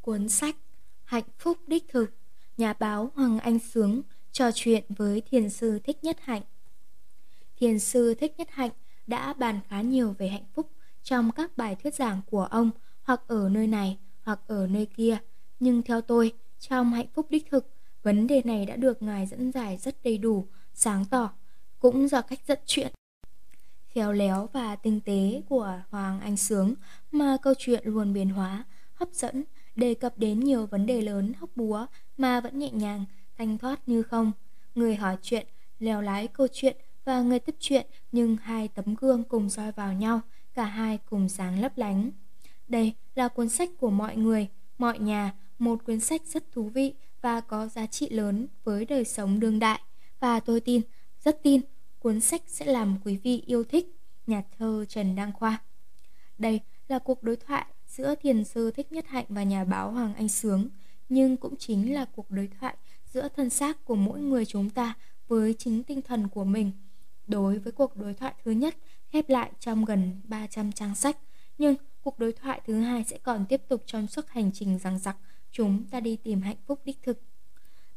Cuốn sách Hạnh phúc đích thực Nhà báo Hoàng Anh Sướng trò chuyện với thiền sư Thích Nhất Hạnh Thiền sư Thích Nhất Hạnh đã bàn khá nhiều về hạnh phúc trong các bài thuyết giảng của ông hoặc ở nơi này hoặc ở nơi kia. Nhưng theo tôi, trong hạnh phúc đích thực, vấn đề này đã được Ngài dẫn giải rất đầy đủ, sáng tỏ, cũng do cách dẫn chuyện. Khéo léo và tinh tế của Hoàng Anh Sướng mà câu chuyện luôn biến hóa, hấp dẫn, đề cập đến nhiều vấn đề lớn hóc búa mà vẫn nhẹ nhàng, thanh thoát như không. Người hỏi chuyện, lèo lái câu chuyện và người tiếp chuyện nhưng hai tấm gương cùng soi vào nhau, cả hai cùng sáng lấp lánh. Đây là cuốn sách của mọi người, mọi nhà, một cuốn sách rất thú vị và có giá trị lớn với đời sống đương đại. Và tôi tin, rất tin, cuốn sách sẽ làm quý vị yêu thích. Nhà thơ Trần Đăng Khoa Đây là cuộc đối thoại giữa thiền sư Thích Nhất Hạnh và nhà báo Hoàng Anh Sướng, nhưng cũng chính là cuộc đối thoại giữa thân xác của mỗi người chúng ta với chính tinh thần của mình. Đối với cuộc đối thoại thứ nhất khép lại trong gần 300 trang sách, nhưng cuộc đối thoại thứ hai sẽ còn tiếp tục trong suốt hành trình rằng giặc chúng ta đi tìm hạnh phúc đích thực.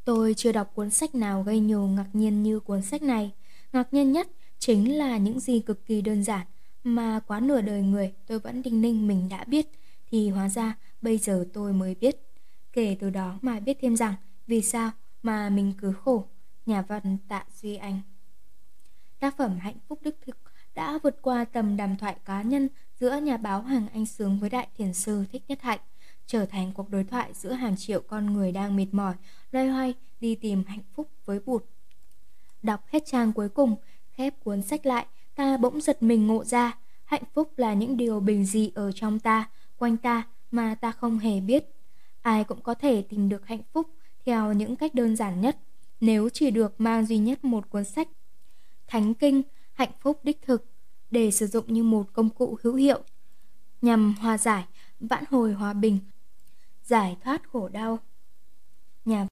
Tôi chưa đọc cuốn sách nào gây nhiều ngạc nhiên như cuốn sách này. Ngạc nhiên nhất chính là những gì cực kỳ đơn giản mà quá nửa đời người tôi vẫn đinh ninh mình đã biết thì hóa ra bây giờ tôi mới biết. Kể từ đó mà biết thêm rằng vì sao mà mình cứ khổ. Nhà văn Tạ Duy Anh Tác phẩm Hạnh phúc đức thực đã vượt qua tầm đàm thoại cá nhân giữa nhà báo Hàng Anh Sướng với đại thiền sư Thích Nhất Hạnh, trở thành cuộc đối thoại giữa hàng triệu con người đang mệt mỏi, loay hoay đi tìm hạnh phúc với bụt. Đọc hết trang cuối cùng, khép cuốn sách lại, ta bỗng giật mình ngộ ra, hạnh phúc là những điều bình dị ở trong ta, quanh ta mà ta không hề biết. Ai cũng có thể tìm được hạnh phúc theo những cách đơn giản nhất, nếu chỉ được mang duy nhất một cuốn sách. Thánh Kinh, Hạnh phúc đích thực, để sử dụng như một công cụ hữu hiệu nhằm hòa giải, vãn hồi hòa bình, giải thoát khổ đau. Nhà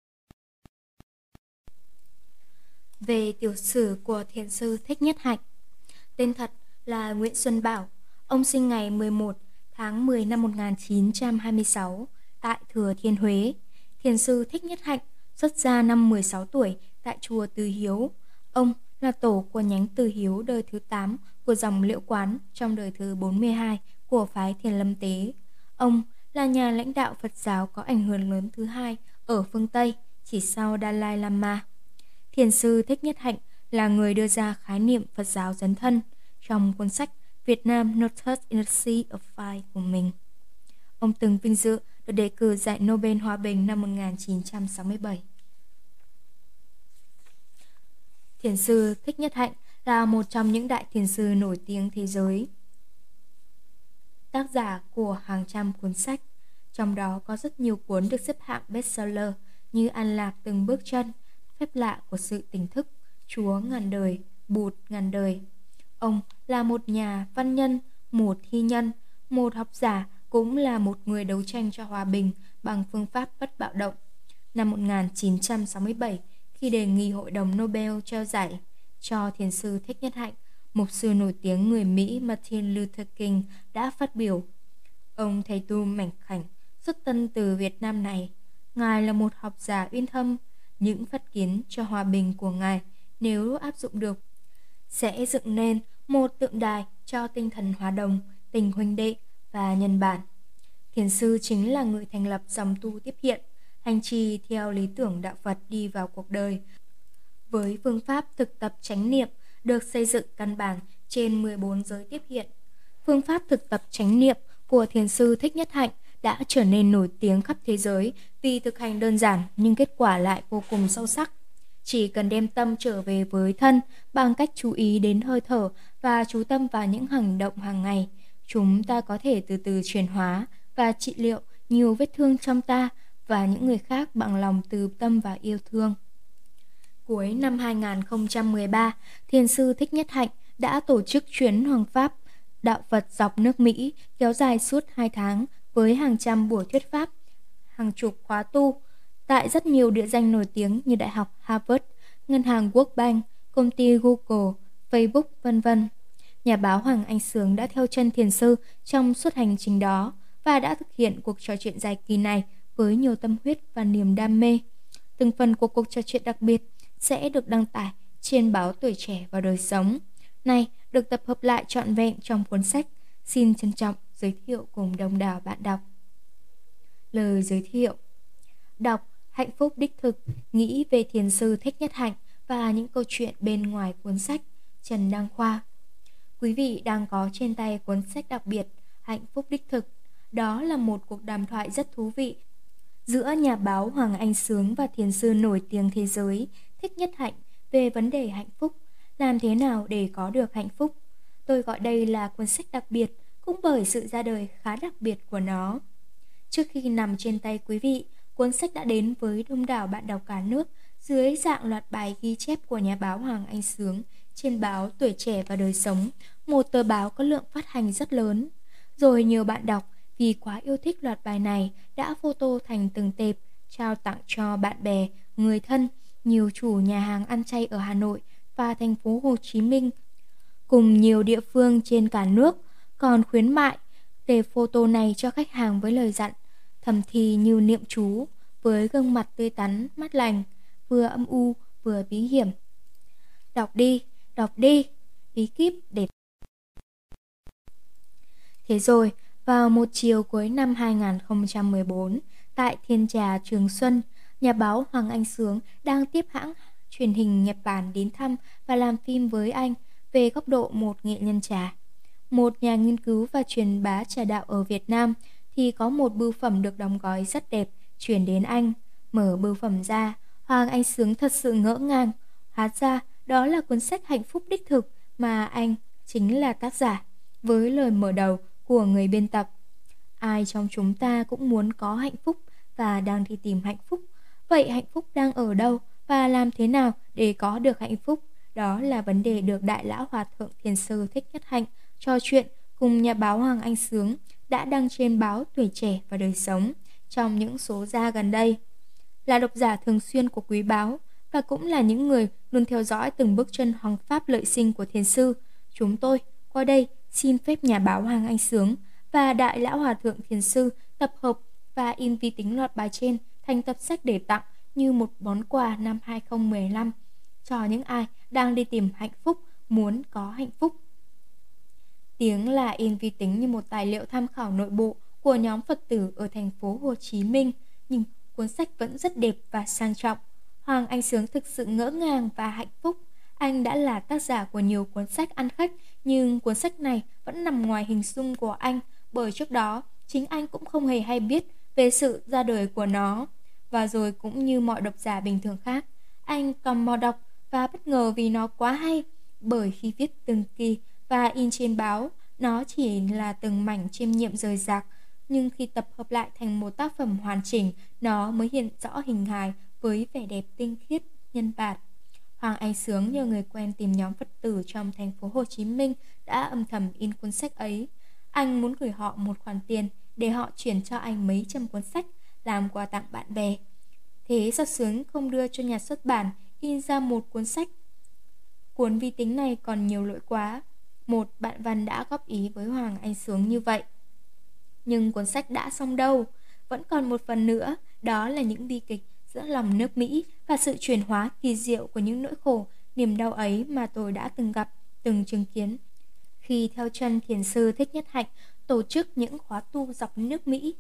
Về tiểu sử của thiền sư Thích Nhất Hạnh Tên thật là Nguyễn Xuân Bảo Ông sinh ngày 11 tháng 10 năm 1926 tại Thừa Thiên Huế. Thiền sư Thích Nhất Hạnh xuất gia năm 16 tuổi tại chùa Từ Hiếu. Ông là tổ của nhánh Từ Hiếu đời thứ 8 của dòng Liễu Quán trong đời thứ 42 của phái Thiền Lâm Tế. Ông là nhà lãnh đạo Phật giáo có ảnh hưởng lớn thứ hai ở phương Tây, chỉ sau Dalai Lama. Thiền sư Thích Nhất Hạnh là người đưa ra khái niệm Phật giáo dấn thân trong cuốn sách Việt Nam Notes in the Sea of Fire của mình. Ông từng vinh dự được đề cử giải Nobel Hòa Bình năm 1967. Thiền sư Thích Nhất Hạnh là một trong những đại thiền sư nổi tiếng thế giới. Tác giả của hàng trăm cuốn sách, trong đó có rất nhiều cuốn được xếp hạng bestseller như An Lạc Từng Bước Chân, Phép Lạ của Sự Tỉnh Thức, Chúa Ngàn Đời, Bụt Ngàn Đời. Ông là một nhà văn nhân, một thi nhân, một học giả, cũng là một người đấu tranh cho hòa bình bằng phương pháp bất bạo động. Năm 1967, khi đề nghị Hội đồng Nobel trao giải cho thiền sư Thích Nhất Hạnh, mục sư nổi tiếng người Mỹ Martin Luther King đã phát biểu. Ông thầy tu mảnh khảnh, xuất thân từ Việt Nam này. Ngài là một học giả uyên thâm, những phát kiến cho hòa bình của Ngài nếu áp dụng được sẽ dựng nên một tượng đài cho tinh thần hòa đồng, tình huynh đệ và nhân bản. Thiền sư chính là người thành lập dòng tu tiếp hiện, hành trì theo lý tưởng đạo Phật đi vào cuộc đời. Với phương pháp thực tập chánh niệm được xây dựng căn bản trên 14 giới tiếp hiện. Phương pháp thực tập chánh niệm của thiền sư Thích Nhất Hạnh đã trở nên nổi tiếng khắp thế giới vì thực hành đơn giản nhưng kết quả lại vô cùng sâu sắc. Chỉ cần đem tâm trở về với thân bằng cách chú ý đến hơi thở và chú tâm vào những hành động hàng ngày, chúng ta có thể từ từ chuyển hóa và trị liệu nhiều vết thương trong ta và những người khác bằng lòng từ tâm và yêu thương. Cuối năm 2013, Thiền sư Thích Nhất Hạnh đã tổ chức chuyến Hoàng Pháp Đạo Phật dọc nước Mỹ kéo dài suốt 2 tháng với hàng trăm buổi thuyết pháp, hàng chục khóa tu tại rất nhiều địa danh nổi tiếng như Đại học Harvard, Ngân hàng World Bank, công ty Google, Facebook, vân vân. Nhà báo Hoàng Anh Sướng đã theo chân thiền sư trong suốt hành trình đó và đã thực hiện cuộc trò chuyện dài kỳ này với nhiều tâm huyết và niềm đam mê. Từng phần của cuộc trò chuyện đặc biệt sẽ được đăng tải trên báo Tuổi Trẻ và Đời Sống. Này được tập hợp lại trọn vẹn trong cuốn sách. Xin trân trọng giới thiệu cùng đông đảo bạn đọc. Lời giới thiệu Đọc Hạnh phúc đích thực, nghĩ về thiền sư Thích Nhất Hạnh và những câu chuyện bên ngoài cuốn sách Trần Đăng Khoa. Quý vị đang có trên tay cuốn sách đặc biệt Hạnh phúc đích thực. Đó là một cuộc đàm thoại rất thú vị giữa nhà báo Hoàng Anh Sướng và thiền sư nổi tiếng thế giới Thích Nhất Hạnh về vấn đề hạnh phúc, làm thế nào để có được hạnh phúc. Tôi gọi đây là cuốn sách đặc biệt cũng bởi sự ra đời khá đặc biệt của nó. Trước khi nằm trên tay quý vị, cuốn sách đã đến với đông đảo bạn đọc cả nước dưới dạng loạt bài ghi chép của nhà báo Hoàng Anh Sướng trên báo Tuổi Trẻ và Đời Sống, một tờ báo có lượng phát hành rất lớn. Rồi nhiều bạn đọc vì quá yêu thích loạt bài này đã photo thành từng tệp, trao tặng cho bạn bè, người thân, nhiều chủ nhà hàng ăn chay ở Hà Nội và thành phố Hồ Chí Minh cùng nhiều địa phương trên cả nước còn khuyến mại tệp photo này cho khách hàng với lời dặn thầm thì như niệm chú với gương mặt tươi tắn, mắt lành, vừa âm u vừa bí hiểm. Đọc đi, đọc đi, bí kíp để Thế rồi, vào một chiều cuối năm 2014, tại Thiên Trà Trường Xuân, nhà báo Hoàng Anh Sướng đang tiếp hãng truyền hình Nhật Bản đến thăm và làm phim với anh về góc độ một nghệ nhân trà. Một nhà nghiên cứu và truyền bá trà đạo ở Việt Nam thì có một bưu phẩm được đóng gói rất đẹp chuyển đến anh. Mở bưu phẩm ra, Hoàng Anh Sướng thật sự ngỡ ngàng. Hóa ra đó là cuốn sách hạnh phúc đích thực mà anh chính là tác giả. Với lời mở đầu của người biên tập. Ai trong chúng ta cũng muốn có hạnh phúc và đang đi tìm hạnh phúc. Vậy hạnh phúc đang ở đâu và làm thế nào để có được hạnh phúc? Đó là vấn đề được Đại Lão Hòa Thượng Thiền Sư Thích Nhất Hạnh trò chuyện cùng nhà báo Hoàng Anh Sướng đã đăng trên báo Tuổi Trẻ và Đời Sống trong những số ra gần đây. Là độc giả thường xuyên của quý báo và cũng là những người luôn theo dõi từng bước chân hoàng pháp lợi sinh của thiền sư, chúng tôi qua đây xin phép nhà báo Hoàng Anh Sướng và Đại Lão Hòa Thượng Thiền Sư tập hợp và in vi tính loạt bài trên thành tập sách để tặng như một món quà năm 2015 cho những ai đang đi tìm hạnh phúc, muốn có hạnh phúc. Tiếng là in vi tính như một tài liệu tham khảo nội bộ của nhóm Phật tử ở thành phố Hồ Chí Minh, nhưng cuốn sách vẫn rất đẹp và sang trọng. Hoàng Anh Sướng thực sự ngỡ ngàng và hạnh phúc. Anh đã là tác giả của nhiều cuốn sách ăn khách, nhưng cuốn sách này vẫn nằm ngoài hình dung của anh bởi trước đó chính anh cũng không hề hay biết về sự ra đời của nó. Và rồi cũng như mọi độc giả bình thường khác, anh cầm mò đọc và bất ngờ vì nó quá hay. Bởi khi viết từng kỳ và in trên báo, nó chỉ là từng mảnh chiêm nhiệm rời rạc, nhưng khi tập hợp lại thành một tác phẩm hoàn chỉnh, nó mới hiện rõ hình hài với vẻ đẹp tinh khiết, nhân bản. Hoàng Anh Sướng nhờ người quen tìm nhóm Phật tử trong thành phố Hồ Chí Minh đã âm thầm in cuốn sách ấy. Anh muốn gửi họ một khoản tiền để họ chuyển cho anh mấy trăm cuốn sách làm quà tặng bạn bè. Thế sao Sướng không đưa cho nhà xuất bản in ra một cuốn sách? Cuốn vi tính này còn nhiều lỗi quá. Một bạn văn đã góp ý với Hoàng Anh Sướng như vậy. Nhưng cuốn sách đã xong đâu, vẫn còn một phần nữa, đó là những bi kịch giữa lòng nước Mỹ và sự chuyển hóa kỳ diệu của những nỗi khổ, niềm đau ấy mà tôi đã từng gặp, từng chứng kiến. Khi theo chân thiền sư Thích Nhất Hạnh tổ chức những khóa tu dọc nước Mỹ.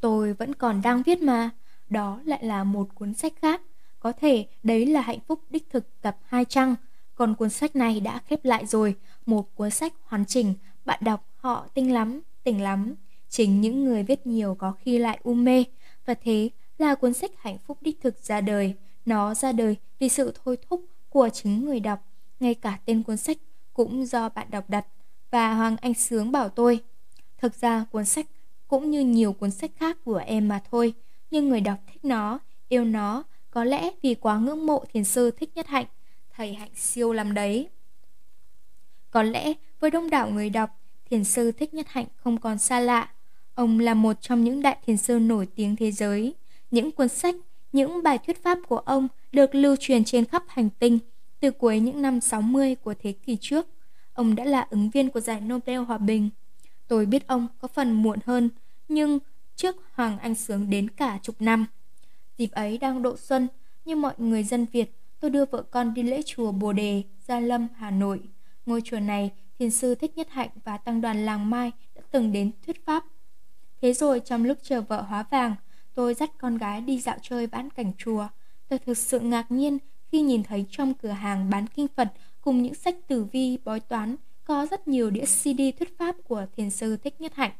Tôi vẫn còn đang viết mà, đó lại là một cuốn sách khác. Có thể đấy là hạnh phúc đích thực tập hai trang, còn cuốn sách này đã khép lại rồi, một cuốn sách hoàn chỉnh, bạn đọc họ tinh lắm, tỉnh lắm. Chính những người viết nhiều có khi lại u mê, và thế là cuốn sách hạnh phúc đích thực ra đời. Nó ra đời vì sự thôi thúc của chính người đọc, ngay cả tên cuốn sách cũng do bạn đọc đặt và Hoàng Anh Sướng bảo tôi. Thực ra cuốn sách cũng như nhiều cuốn sách khác của em mà thôi, nhưng người đọc thích nó, yêu nó, có lẽ vì quá ngưỡng mộ thiền sư thích nhất hạnh, thầy hạnh siêu lắm đấy. Có lẽ với đông đảo người đọc, thiền sư thích nhất hạnh không còn xa lạ. Ông là một trong những đại thiền sư nổi tiếng thế giới. Những cuốn sách, những bài thuyết pháp của ông được lưu truyền trên khắp hành tinh từ cuối những năm 60 của thế kỷ trước. Ông đã là ứng viên của giải Nobel Hòa Bình. Tôi biết ông có phần muộn hơn, nhưng trước Hoàng Anh Sướng đến cả chục năm. Dịp ấy đang độ xuân, như mọi người dân Việt, tôi đưa vợ con đi lễ chùa Bồ Đề, Gia Lâm, Hà Nội. Ngôi chùa này, thiền sư Thích Nhất Hạnh và tăng đoàn làng Mai đã từng đến thuyết pháp. Thế rồi trong lúc chờ vợ hóa vàng, tôi dắt con gái đi dạo chơi vãn cảnh chùa. Tôi thực sự ngạc nhiên khi nhìn thấy trong cửa hàng bán kinh Phật cùng những sách tử vi bói toán có rất nhiều đĩa CD thuyết pháp của thiền sư Thích Nhất Hạnh.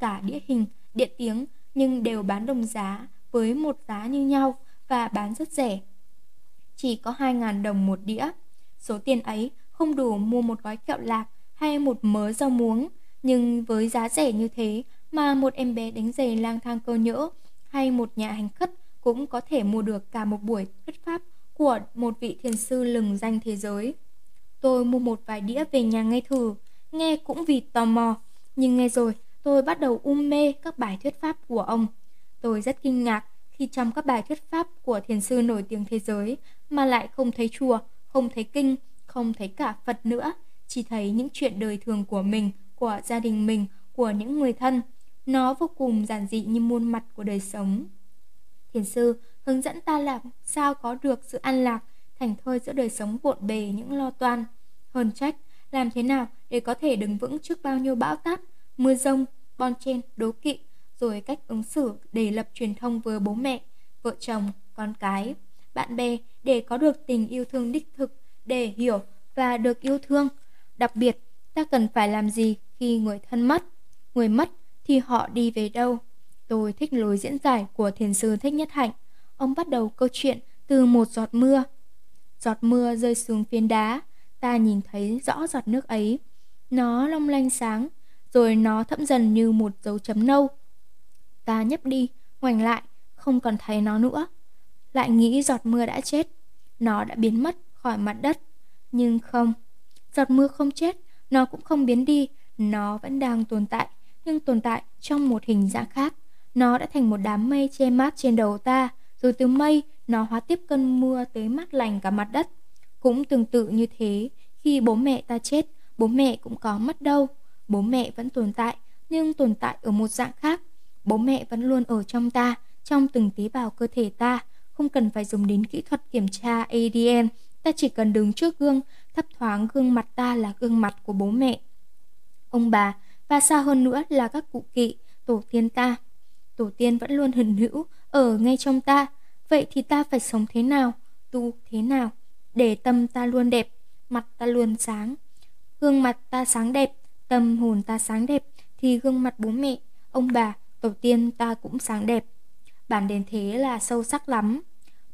Cả đĩa hình, đĩa tiếng nhưng đều bán đồng giá với một giá như nhau và bán rất rẻ. Chỉ có 2.000 đồng một đĩa. Số tiền ấy không đủ mua một gói kẹo lạc hay một mớ rau muống, nhưng với giá rẻ như thế mà một em bé đánh giày lang thang cơ nhỡ hay một nhà hành khất cũng có thể mua được cả một buổi thuyết pháp của một vị thiền sư lừng danh thế giới. Tôi mua một vài đĩa về nhà nghe thử, nghe cũng vì tò mò, nhưng nghe rồi tôi bắt đầu um mê các bài thuyết pháp của ông. Tôi rất kinh ngạc khi trong các bài thuyết pháp của thiền sư nổi tiếng thế giới mà lại không thấy chùa, không thấy kinh, không thấy cả Phật nữa, chỉ thấy những chuyện đời thường của mình, của gia đình mình, của những người thân. Nó vô cùng giản dị như muôn mặt của đời sống. Thiền sư hướng dẫn ta làm sao có được sự an lạc, thành thơi giữa đời sống bộn bề những lo toan. Hơn trách, làm thế nào để có thể đứng vững trước bao nhiêu bão táp, mưa rông, bon chen, đố kỵ, rồi cách ứng xử để lập truyền thông với bố mẹ, vợ chồng, con cái, bạn bè để có được tình yêu thương đích thực, để hiểu và được yêu thương. Đặc biệt, ta cần phải làm gì khi người thân mất? Người mất thì họ đi về đâu? Tôi thích lối diễn giải của thiền sư Thích Nhất Hạnh. Ông bắt đầu câu chuyện từ một giọt mưa. Giọt mưa rơi xuống phiến đá, ta nhìn thấy rõ giọt nước ấy. Nó long lanh sáng, rồi nó thẫm dần như một dấu chấm nâu. Ta nhấp đi, ngoảnh lại, không còn thấy nó nữa. Lại nghĩ giọt mưa đã chết, nó đã biến mất khỏi mặt đất. Nhưng không, giọt mưa không chết, nó cũng không biến đi, nó vẫn đang tồn tại, nhưng tồn tại trong một hình dạng khác. Nó đã thành một đám mây che mát trên đầu ta, rồi từ mây nó hóa tiếp cơn mưa tới mát lành cả mặt đất. Cũng tương tự như thế, khi bố mẹ ta chết, bố mẹ cũng có mất đâu. Bố mẹ vẫn tồn tại, nhưng tồn tại ở một dạng khác. Bố mẹ vẫn luôn ở trong ta, trong từng tế bào cơ thể ta, không cần phải dùng đến kỹ thuật kiểm tra ADN, ta chỉ cần đứng trước gương, thấp thoáng gương mặt ta là gương mặt của bố mẹ. Ông bà, và xa hơn nữa là các cụ kỵ, tổ tiên ta. Tổ tiên vẫn luôn hận hữu, ở ngay trong ta. Vậy thì ta phải sống thế nào, tu thế nào, để tâm ta luôn đẹp, mặt ta luôn sáng. Gương mặt ta sáng đẹp, tâm hồn ta sáng đẹp, thì gương mặt bố mẹ, ông bà, tổ tiên ta cũng sáng đẹp. Bản đến thế là sâu sắc lắm.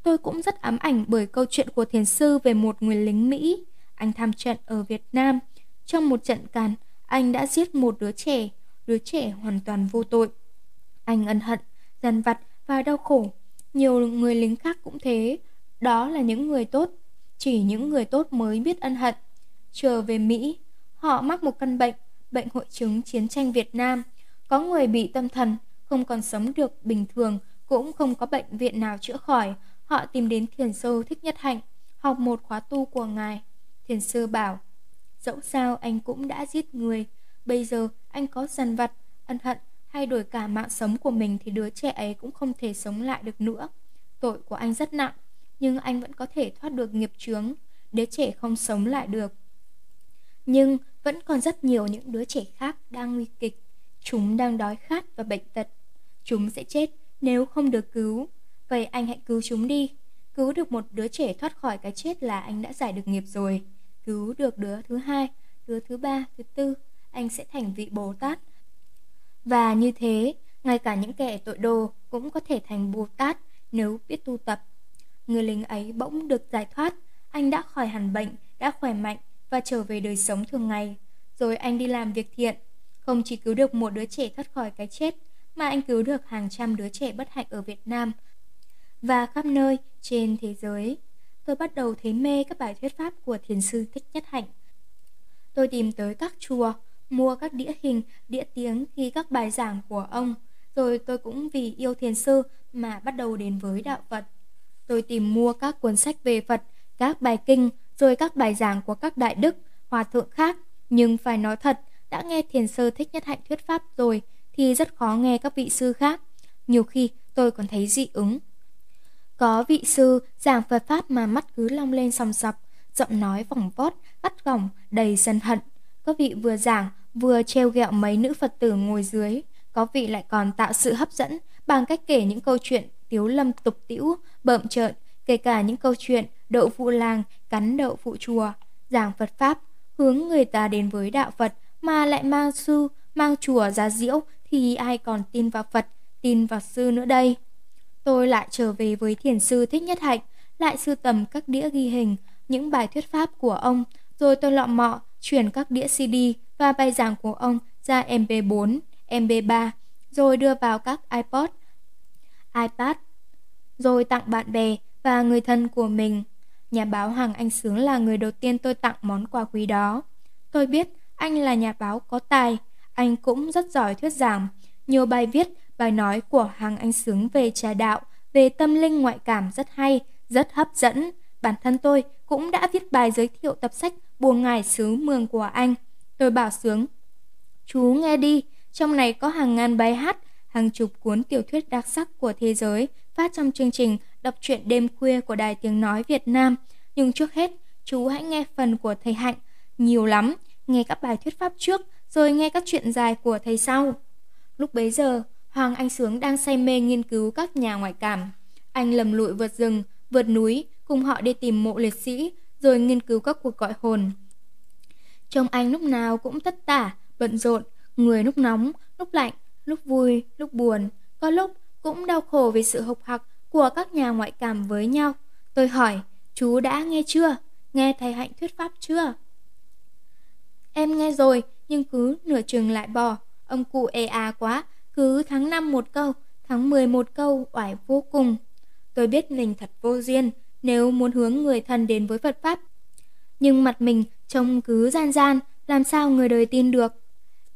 Tôi cũng rất ám ảnh bởi câu chuyện của thiền sư về một người lính Mỹ. Anh tham trận ở Việt Nam. Trong một trận càn, anh đã giết một đứa trẻ, đứa trẻ hoàn toàn vô tội. Anh ân hận, dằn vặt và đau khổ. Nhiều người lính khác cũng thế. Đó là những người tốt. Chỉ những người tốt mới biết ân hận. Trở về Mỹ, họ mắc một căn bệnh, bệnh hội chứng chiến tranh Việt Nam. Có người bị tâm thần, không còn sống được bình thường, cũng không có bệnh viện nào chữa khỏi. Họ tìm đến thiền sư Thích Nhất Hạnh, học một khóa tu của ngài. Thiền sư bảo, dẫu sao anh cũng đã giết người, bây giờ anh có dằn vặt, ân hận hay đổi cả mạng sống của mình thì đứa trẻ ấy cũng không thể sống lại được nữa. Tội của anh rất nặng, nhưng anh vẫn có thể thoát được nghiệp chướng, đứa trẻ không sống lại được. Nhưng vẫn còn rất nhiều những đứa trẻ khác đang nguy kịch. Chúng đang đói khát và bệnh tật. Chúng sẽ chết nếu không được cứu. Vậy anh hãy cứu chúng đi. Cứu được một đứa trẻ thoát khỏi cái chết là anh đã giải được nghiệp rồi. Cứu được đứa thứ hai, đứa thứ ba, thứ tư, anh sẽ thành vị Bồ Tát. Và như thế, ngay cả những kẻ tội đồ cũng có thể thành Bồ Tát nếu biết tu tập. Người lính ấy bỗng được giải thoát, anh đã khỏi hẳn bệnh, đã khỏe mạnh và trở về đời sống thường ngày. Rồi anh đi làm việc thiện, không chỉ cứu được một đứa trẻ thoát khỏi cái chết, mà anh cứu được hàng trăm đứa trẻ bất hạnh ở Việt Nam và khắp nơi trên thế giới. Tôi bắt đầu thấy mê các bài thuyết pháp của thiền sư Thích Nhất Hạnh. Tôi tìm tới các chùa, mua các đĩa hình, đĩa tiếng ghi các bài giảng của ông. Rồi tôi cũng vì yêu thiền sư mà bắt đầu đến với đạo Phật. Tôi tìm mua các cuốn sách về Phật, các bài kinh, rồi các bài giảng của các đại đức, hòa thượng khác. Nhưng phải nói thật, đã nghe thiền sư Thích Nhất Hạnh thuyết pháp rồi thì rất khó nghe các vị sư khác. Nhiều khi tôi còn thấy dị ứng. Có vị sư giảng Phật Pháp mà mắt cứ long lên sòng sọc, giọng nói vòng vót, gắt gỏng, đầy sân hận. Có vị vừa giảng, vừa treo ghẹo mấy nữ Phật tử ngồi dưới. Có vị lại còn tạo sự hấp dẫn bằng cách kể những câu chuyện tiếu lâm tục tĩu, bợm trợn, kể cả những câu chuyện đậu phụ làng, cắn đậu phụ chùa, giảng Phật Pháp, hướng người ta đến với đạo Phật mà lại mang sư, mang chùa ra diễu thì ai còn tin vào Phật, tin vào sư nữa đây. Tôi lại trở về với thiền sư Thích Nhất Hạnh, lại sưu tầm các đĩa ghi hình, những bài thuyết pháp của ông, rồi tôi lọ mọ chuyển các đĩa CD và bài giảng của ông ra MP4, MP3, rồi đưa vào các iPod, iPad, rồi tặng bạn bè và người thân của mình. Nhà báo Hoàng Anh Sướng là người đầu tiên tôi tặng món quà quý đó. Tôi biết anh là nhà báo có tài, anh cũng rất giỏi thuyết giảng. Nhiều bài viết, bài nói của hàng Anh Sướng về trà đạo, về tâm linh ngoại cảm rất hay, rất hấp dẫn. Bản thân tôi cũng đã viết bài giới thiệu tập sách Buồn Ngải Sứ Mường của anh. Tôi bảo Sướng, chú nghe đi, trong này có hàng ngàn bài hát, hàng chục cuốn tiểu thuyết đặc sắc của thế giới phát trong chương trình đọc truyện đêm khuya của Đài Tiếng Nói Việt Nam. Nhưng trước hết, chú hãy nghe phần của thầy Hạnh. Nhiều lắm, nghe các bài thuyết pháp trước, rồi nghe các chuyện dài của thầy sau. Lúc bấy giờ, Hoàng Anh Sướng đang say mê nghiên cứu các nhà ngoại cảm. Anh lầm lụi vượt rừng, vượt núi, cùng họ đi tìm mộ liệt sĩ, rồi nghiên cứu các cuộc gọi hồn. Trông anh lúc nào cũng tất tả, bận rộn, người lúc nóng, lúc lạnh, lúc vui, lúc buồn, có lúc cũng đau khổ vì sự hộc hặc của các nhà ngoại cảm với nhau. Tôi hỏi, chú đã nghe chưa? Nghe thầy Hạnh thuyết pháp chưa? Em nghe rồi, nhưng cứ nửa chừng lại bỏ. Ông cụ ê à quá, cứ tháng 5 một câu, tháng 10 một câu, oải vô cùng. Tôi biết mình thật vô duyên, nếu muốn hướng người thân đến với Phật Pháp. Nhưng mặt mình trông cứ gian gian, làm sao người đời tin được?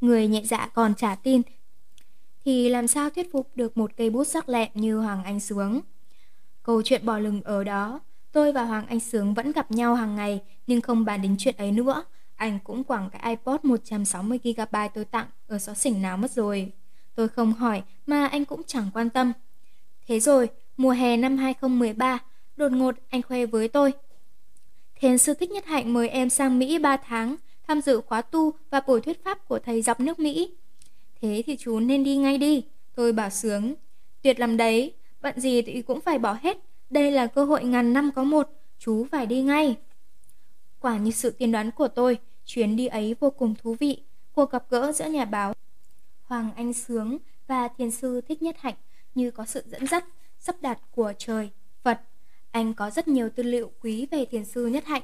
Người nhẹ dạ còn trả tin, thì làm sao thuyết phục được một cây bút sắc lẹm như Hoàng Anh Sướng. Câu chuyện bỏ lừng ở đó, tôi và Hoàng Anh Sướng vẫn gặp nhau hàng ngày nhưng không bàn đến chuyện ấy nữa. Anh cũng quẳng cái iPod 160GB tôi tặng ở xó xỉnh nào mất rồi. Tôi không hỏi mà anh cũng chẳng quan tâm. Thế rồi, mùa hè năm 2013, đột ngột anh khoe với tôi. Thiền sư Thích Nhất Hạnh mời em sang Mỹ 3 tháng, tham dự khóa tu và buổi thuyết pháp của thầy dọc nước Mỹ. Thế thì chú nên đi ngay đi. Tôi bảo sướng. Tuyệt lắm đấy, bận gì thì cũng phải bỏ hết. Đây là cơ hội ngàn năm có một, chú phải đi ngay. Quả như sự tiên đoán của tôi, chuyến đi ấy vô cùng thú vị. Cuộc gặp gỡ giữa nhà báo Hoàng Anh Sướng và thiền sư Thích Nhất Hạnh như có sự dẫn dắt, sắp đặt của trời, Phật. Anh có rất nhiều tư liệu quý về thiền sư Nhất Hạnh.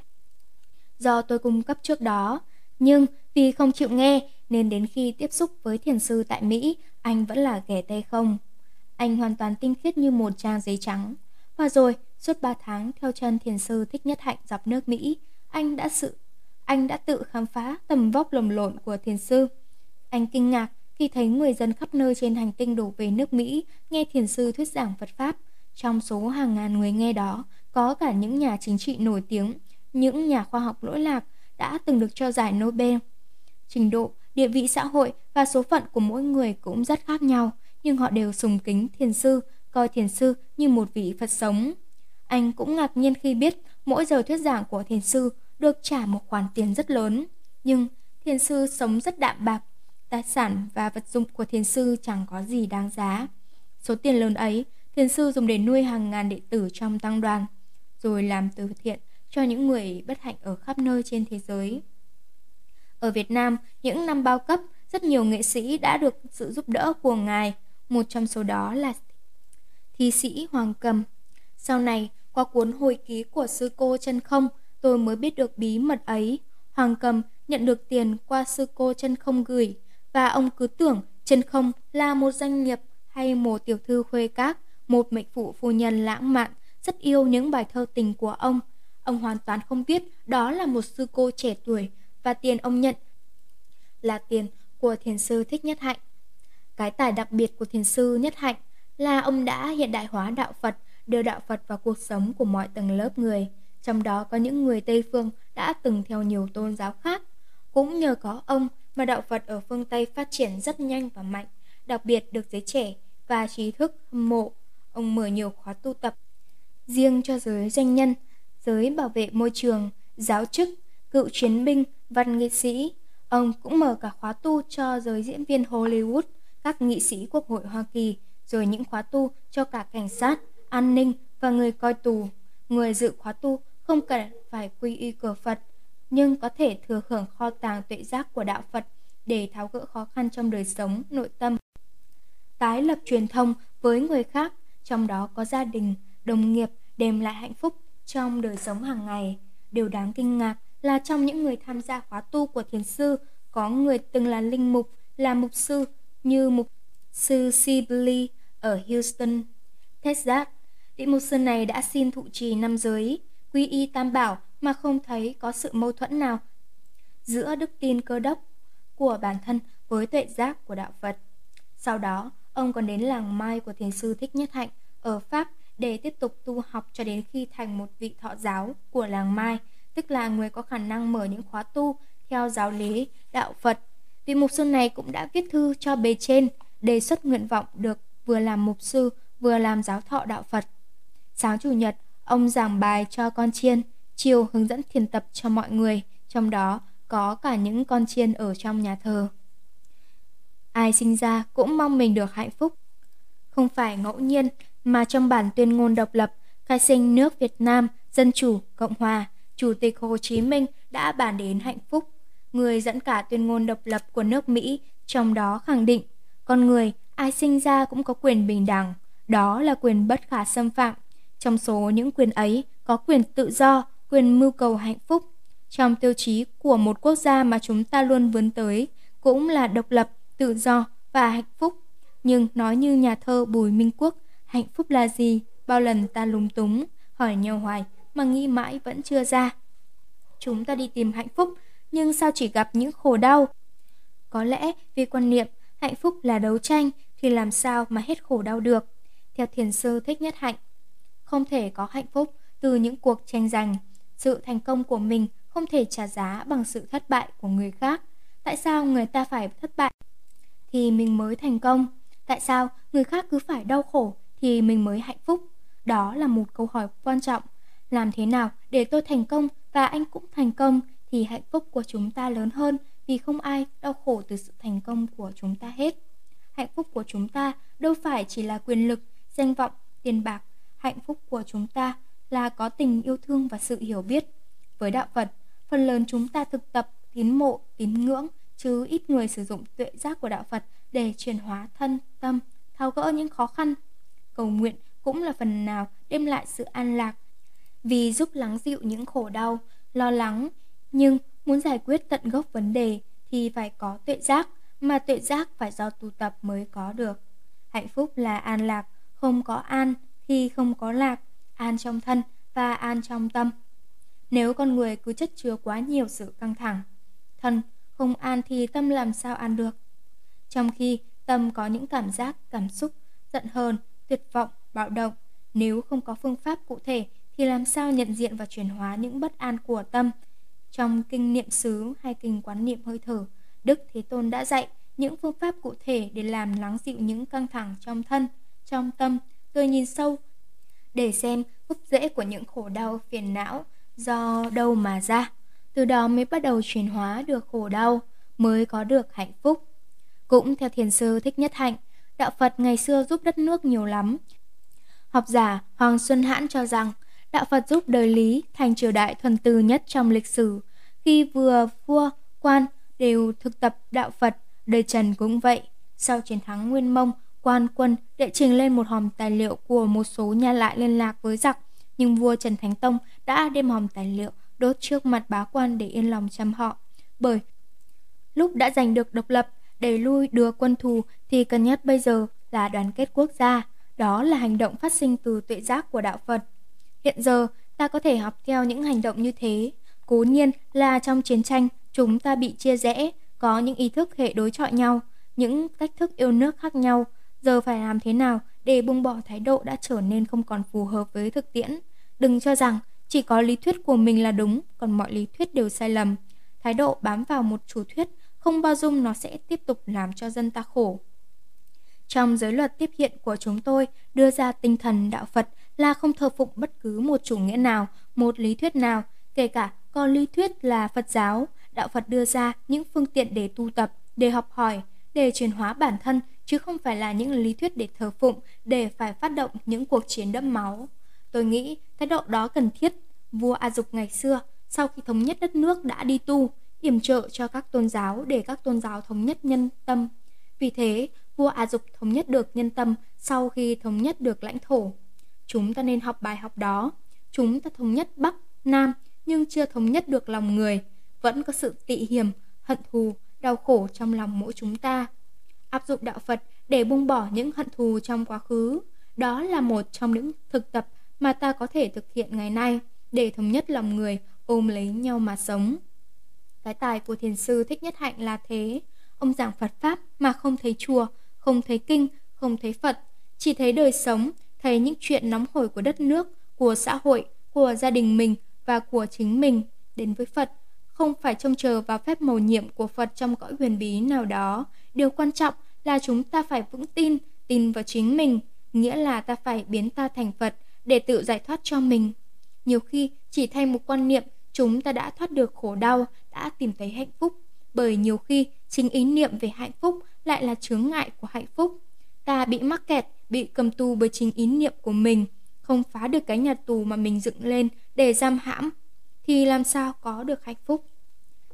Do tôi cung cấp trước đó, nhưng vì không chịu nghe nên đến khi tiếp xúc với thiền sư tại Mỹ, anh vẫn là ghẻ tay không. Anh hoàn toàn tinh khiết như một trang giấy trắng. Và rồi, suốt 3 tháng theo chân thiền sư Thích Nhất Hạnh dọc nước Mỹ, anh đã sự anh đã tự khám phá tầm vóc lồng lộn của thiền sư. Anh kinh ngạc khi thấy người dân khắp nơi trên hành tinh đổ về nước Mỹ nghe thiền sư thuyết giảng Phật Pháp. Trong số hàng ngàn người nghe đó, có cả những nhà chính trị nổi tiếng, những nhà khoa học lỗi lạc đã từng được cho giải Nobel. Trình độ, địa vị xã hội và số phận của mỗi người cũng rất khác nhau, nhưng họ đều sùng kính thiền sư, coi thiền sư như một vị Phật sống. Anh cũng ngạc nhiên khi biết mỗi giờ thuyết giảng của thiền sư được trả một khoản tiền rất lớn. Nhưng thiền sư sống rất đạm bạc, tài sản và vật dụng của thiền sư chẳng có gì đáng giá. Số tiền lớn ấy, thiền sư dùng để nuôi hàng ngàn đệ tử trong tăng đoàn, rồi làm từ thiện cho những người bất hạnh ở khắp nơi trên thế giới. Ở Việt Nam, những năm bao cấp, rất nhiều nghệ sĩ đã được sự giúp đỡ của ngài, một trong số đó là thi sĩ Hoàng Cầm. Sau này, qua cuốn hồi ký của sư cô chân không, tôi mới biết được bí mật ấy. Hoàng Cầm nhận được tiền qua sư cô chân không gửi, và ông cứ tưởng chân không là một doanh nghiệp hay một tiểu thư khuê các, một mệnh phụ phu nhân lãng mạn, rất yêu những bài thơ tình của ông. Ông hoàn toàn không biết đó là một sư cô trẻ tuổi và tiền ông nhận là tiền của thiền sư Thích Nhất Hạnh. Cái tài đặc biệt của thiền sư Nhất Hạnh là ông đã hiện đại hóa đạo Phật, đưa đạo Phật vào cuộc sống của mọi tầng lớp người, trong đó có những người Tây phương đã từng theo nhiều tôn giáo khác. Cũng nhờ có ông mà đạo Phật ở phương Tây phát triển rất nhanh và mạnh, đặc biệt được giới trẻ và trí thức hâm mộ. Ông mở nhiều khóa tu tập riêng cho giới doanh nhân, giới bảo vệ môi trường, giáo chức, cựu chiến binh, văn nghệ sĩ. Ông cũng mở cả khóa tu cho giới diễn viên Hollywood, các nghị sĩ quốc hội Hoa Kỳ, rồi những khóa tu cho cả cảnh sát, an ninh và người coi tù. Người dự khóa tu không cần phải quy y cờ Phật, nhưng có thể thừa hưởng kho tàng tuệ giác của đạo Phật để tháo gỡ khó khăn trong đời sống, nội tâm. Tái lập truyền thông với người khác, trong đó có gia đình, đồng nghiệp đem lại hạnh phúc trong đời sống hàng ngày. Điều đáng kinh ngạc là trong những người tham gia khóa tu của thiền sư, có người từng là linh mục, là mục sư như mục sư Sibley ở Houston, Texas. Vị mục sư này đã xin thụ trì năm giới, quy y tam bảo mà không thấy có sự mâu thuẫn nào giữa đức tin cơ đốc của bản thân với tuệ giác của đạo Phật. Sau đó, ông còn đến làng Mai của thiền sư Thích Nhất Hạnh ở Pháp để tiếp tục tu học cho đến khi thành một vị thọ giáo của làng Mai, tức là người có khả năng mở những khóa tu theo giáo lý đạo Phật. Vị mục sư này cũng đã viết thư cho bề trên đề xuất nguyện vọng được vừa làm mục sư vừa làm giáo thọ đạo Phật. Sáng chủ nhật, ông giảng bài cho con chiên, chiều hướng dẫn thiền tập cho mọi người, trong đó có cả những con chiên ở trong nhà thờ. Ai sinh ra cũng mong mình được hạnh phúc. Không phải ngẫu nhiên mà trong bản tuyên ngôn độc lập, khai sinh nước Việt Nam, Dân Chủ, Cộng Hòa, Chủ tịch Hồ Chí Minh đã bàn đến hạnh phúc. Người dẫn cả tuyên ngôn độc lập của nước Mỹ, trong đó khẳng định, con người ai sinh ra cũng có quyền bình đẳng, đó là quyền bất khả xâm phạm. Trong số những quyền ấy có quyền tự do, quyền mưu cầu hạnh phúc. Trong tiêu chí của một quốc gia mà chúng ta luôn vươn tới cũng là độc lập, tự do và hạnh phúc. Nhưng nói như nhà thơ Bùi Minh Quốc, hạnh phúc là gì? Bao lần ta lúng túng, hỏi nhau hoài mà nghĩ mãi vẫn chưa ra. Chúng ta đi tìm hạnh phúc, nhưng sao chỉ gặp những khổ đau? Có lẽ vì quan niệm hạnh phúc là đấu tranh thì làm sao mà hết khổ đau được? Theo thiền sư Thích Nhất Hạnh, không thể có hạnh phúc từ những cuộc tranh giành. Sự thành công của mình không thể trả giá bằng sự thất bại của người khác. Tại sao người ta phải thất bại thì mình mới thành công? Tại sao người khác cứ phải đau khổ thì mình mới hạnh phúc? Đó là một câu hỏi quan trọng. Làm thế nào để tôi thành công và anh cũng thành công thì hạnh phúc của chúng ta lớn hơn vì không ai đau khổ từ sự thành công của chúng ta hết. Hạnh phúc của chúng ta đâu phải chỉ là quyền lực, danh vọng, tiền bạc. Hạnh phúc của chúng ta là có tình yêu thương và sự hiểu biết. Với đạo Phật, phần lớn chúng ta thực tập tín mộ, tín ngưỡng, chứ ít người sử dụng tuệ giác của đạo Phật để chuyển hóa thân, tâm, tháo gỡ những khó khăn. Cầu nguyện cũng là phần nào đem lại sự an lạc, vì giúp lắng dịu những khổ đau, lo lắng. Nhưng muốn giải quyết tận gốc vấn đề thì phải có tuệ giác, mà tuệ giác phải do tu tập mới có được. Hạnh phúc là an lạc, không có an thì không có lạc, an trong thân và an trong tâm. Nếu con người cứ chất chứa quá nhiều sự căng thẳng, thân không an thì tâm làm sao an được. Trong khi tâm có những cảm giác, cảm xúc, giận hờn, tuyệt vọng, bạo động, nếu không có phương pháp cụ thể thì làm sao nhận diện và chuyển hóa những bất an của tâm. Trong kinh niệm xứ hay kinh quán niệm hơi thở, Đức Thế Tôn đã dạy những phương pháp cụ thể để làm lắng dịu những căng thẳng trong thân, trong tâm. Tôi nhìn sâu để xem gốc rễ của những khổ đau phiền não do đâu mà ra. Từ đó mới bắt đầu chuyển hóa được khổ đau, mới có được hạnh phúc. Cũng theo thiền sư Thích Nhất Hạnh, đạo Phật ngày xưa giúp đất nước nhiều lắm. Học giả Hoàng Xuân Hãn cho rằng, đạo Phật giúp đời Lý thành triều đại thuần từ nhất trong lịch sử. Khi vừa vua, quan đều thực tập đạo Phật, đời Trần cũng vậy. Sau chiến thắng Nguyên Mông, quan quân đệ trình lên một hòm tài liệu của một số nhà lại liên lạc với giặc, nhưng vua Trần Thánh Tông đã đem hòm tài liệu đốt trước mặt bá quan để yên lòng chăm họ. Bởi lúc đã giành được độc lập, đẩy lui đưa quân thù thì cần nhất bây giờ là đoàn kết quốc gia. Đó là hành động phát sinh từ tuệ giác của đạo Phật. Hiện giờ, ta có thể học theo những hành động như thế. Cố nhiên là trong chiến tranh, chúng ta bị chia rẽ, có những ý thức hệ đối chọi nhau, những cách thức yêu nước khác nhau. Giờ phải làm thế nào để buông bỏ thái độ đã trở nên không còn phù hợp với thực tiễn. Đừng cho rằng chỉ có lý thuyết của mình là đúng, còn mọi lý thuyết đều sai lầm. Thái độ bám vào một chủ thuyết không bao dung nó sẽ tiếp tục làm cho dân ta khổ. Trong giới luật tiếp hiện của chúng tôi đưa ra tinh thần đạo Phật là không thờ phụng bất cứ một chủ nghĩa nào, một lý thuyết nào, kể cả có lý thuyết là Phật giáo. Đạo Phật đưa ra những phương tiện để tu tập, để học hỏi, để chuyển hóa bản thân, chứ không phải là những lý thuyết để thờ phụng, để phải phát động những cuộc chiến đẫm máu. Tôi nghĩ thái độ đó cần thiết. Vua A Dục ngày xưa, sau khi thống nhất đất nước đã đi tu, yểm trợ cho các tôn giáo để các tôn giáo thống nhất nhân tâm. Vì thế, vua A Dục thống nhất được nhân tâm sau khi thống nhất được lãnh thổ. Chúng ta nên học bài học đó. Chúng ta thống nhất Bắc, Nam nhưng chưa thống nhất được lòng người. Vẫn có sự tị hiểm, hận thù, đau khổ trong lòng mỗi chúng ta. Áp dụng đạo Phật để buông bỏ những hận thù trong quá khứ. Đó là một trong những thực tập mà ta có thể thực hiện ngày nay để thống nhất lòng người ôm lấy nhau mà sống. Cái tài của thiền sư Thích Nhất Hạnh là thế. Ông giảng Phật Pháp mà không thấy chùa, không thấy kinh, không thấy Phật. Chỉ thấy đời sống, thấy những chuyện nóng hổi của đất nước, của xã hội, của gia đình mình và của chính mình đến với Phật. Không phải trông chờ vào phép mầu nhiệm của Phật trong cõi huyền bí nào đó. Điều quan trọng là chúng ta phải vững tin, tin vào chính mình. Nghĩa là ta phải biến ta thành Phật để tự giải thoát cho mình. Nhiều khi chỉ thay một quan niệm chúng ta đã thoát được khổ đau, đã tìm thấy hạnh phúc. Bởi nhiều khi chính ý niệm về hạnh phúc lại là chướng ngại của hạnh phúc. Ta bị mắc kẹt, bị cầm tù bởi chính ý niệm của mình, không phá được cái nhà tù mà mình dựng lên để giam hãm, thì làm sao có được hạnh phúc.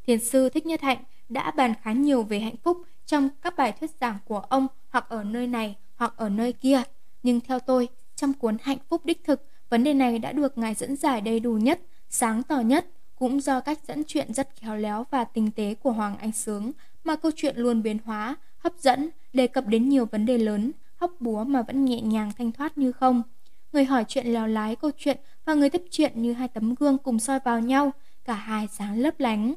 Thiền sư Thích Nhất Hạnh đã bàn khá nhiều về hạnh phúc trong các bài thuyết giảng của ông hoặc ở nơi này hoặc ở nơi kia. Nhưng theo tôi, trong cuốn Hạnh phúc đích thực, vấn đề này đã được Ngài dẫn giải đầy đủ nhất, sáng tỏ nhất, cũng do cách dẫn chuyện rất khéo léo và tinh tế của Hoàng Anh Sướng mà câu chuyện luôn biến hóa, hấp dẫn, đề cập đến nhiều vấn đề lớn, hóc búa mà vẫn nhẹ nhàng thanh thoát như không. Người hỏi chuyện lèo lái câu chuyện và người tiếp chuyện như hai tấm gương cùng soi vào nhau, cả hai sáng lấp lánh.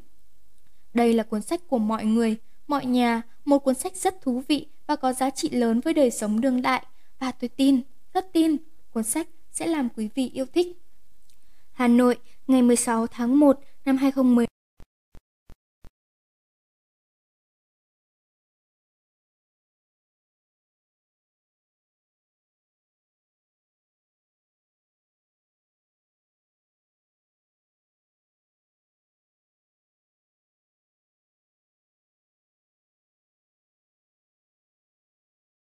Đây là cuốn sách của mọi người, mọi nhà, một cuốn sách rất thú vị và có giá trị lớn với đời sống đương đại. Và tôi tin, rất tin, cuốn sách sẽ làm quý vị yêu thích. Hà Nội, ngày 16 tháng 1 năm 2010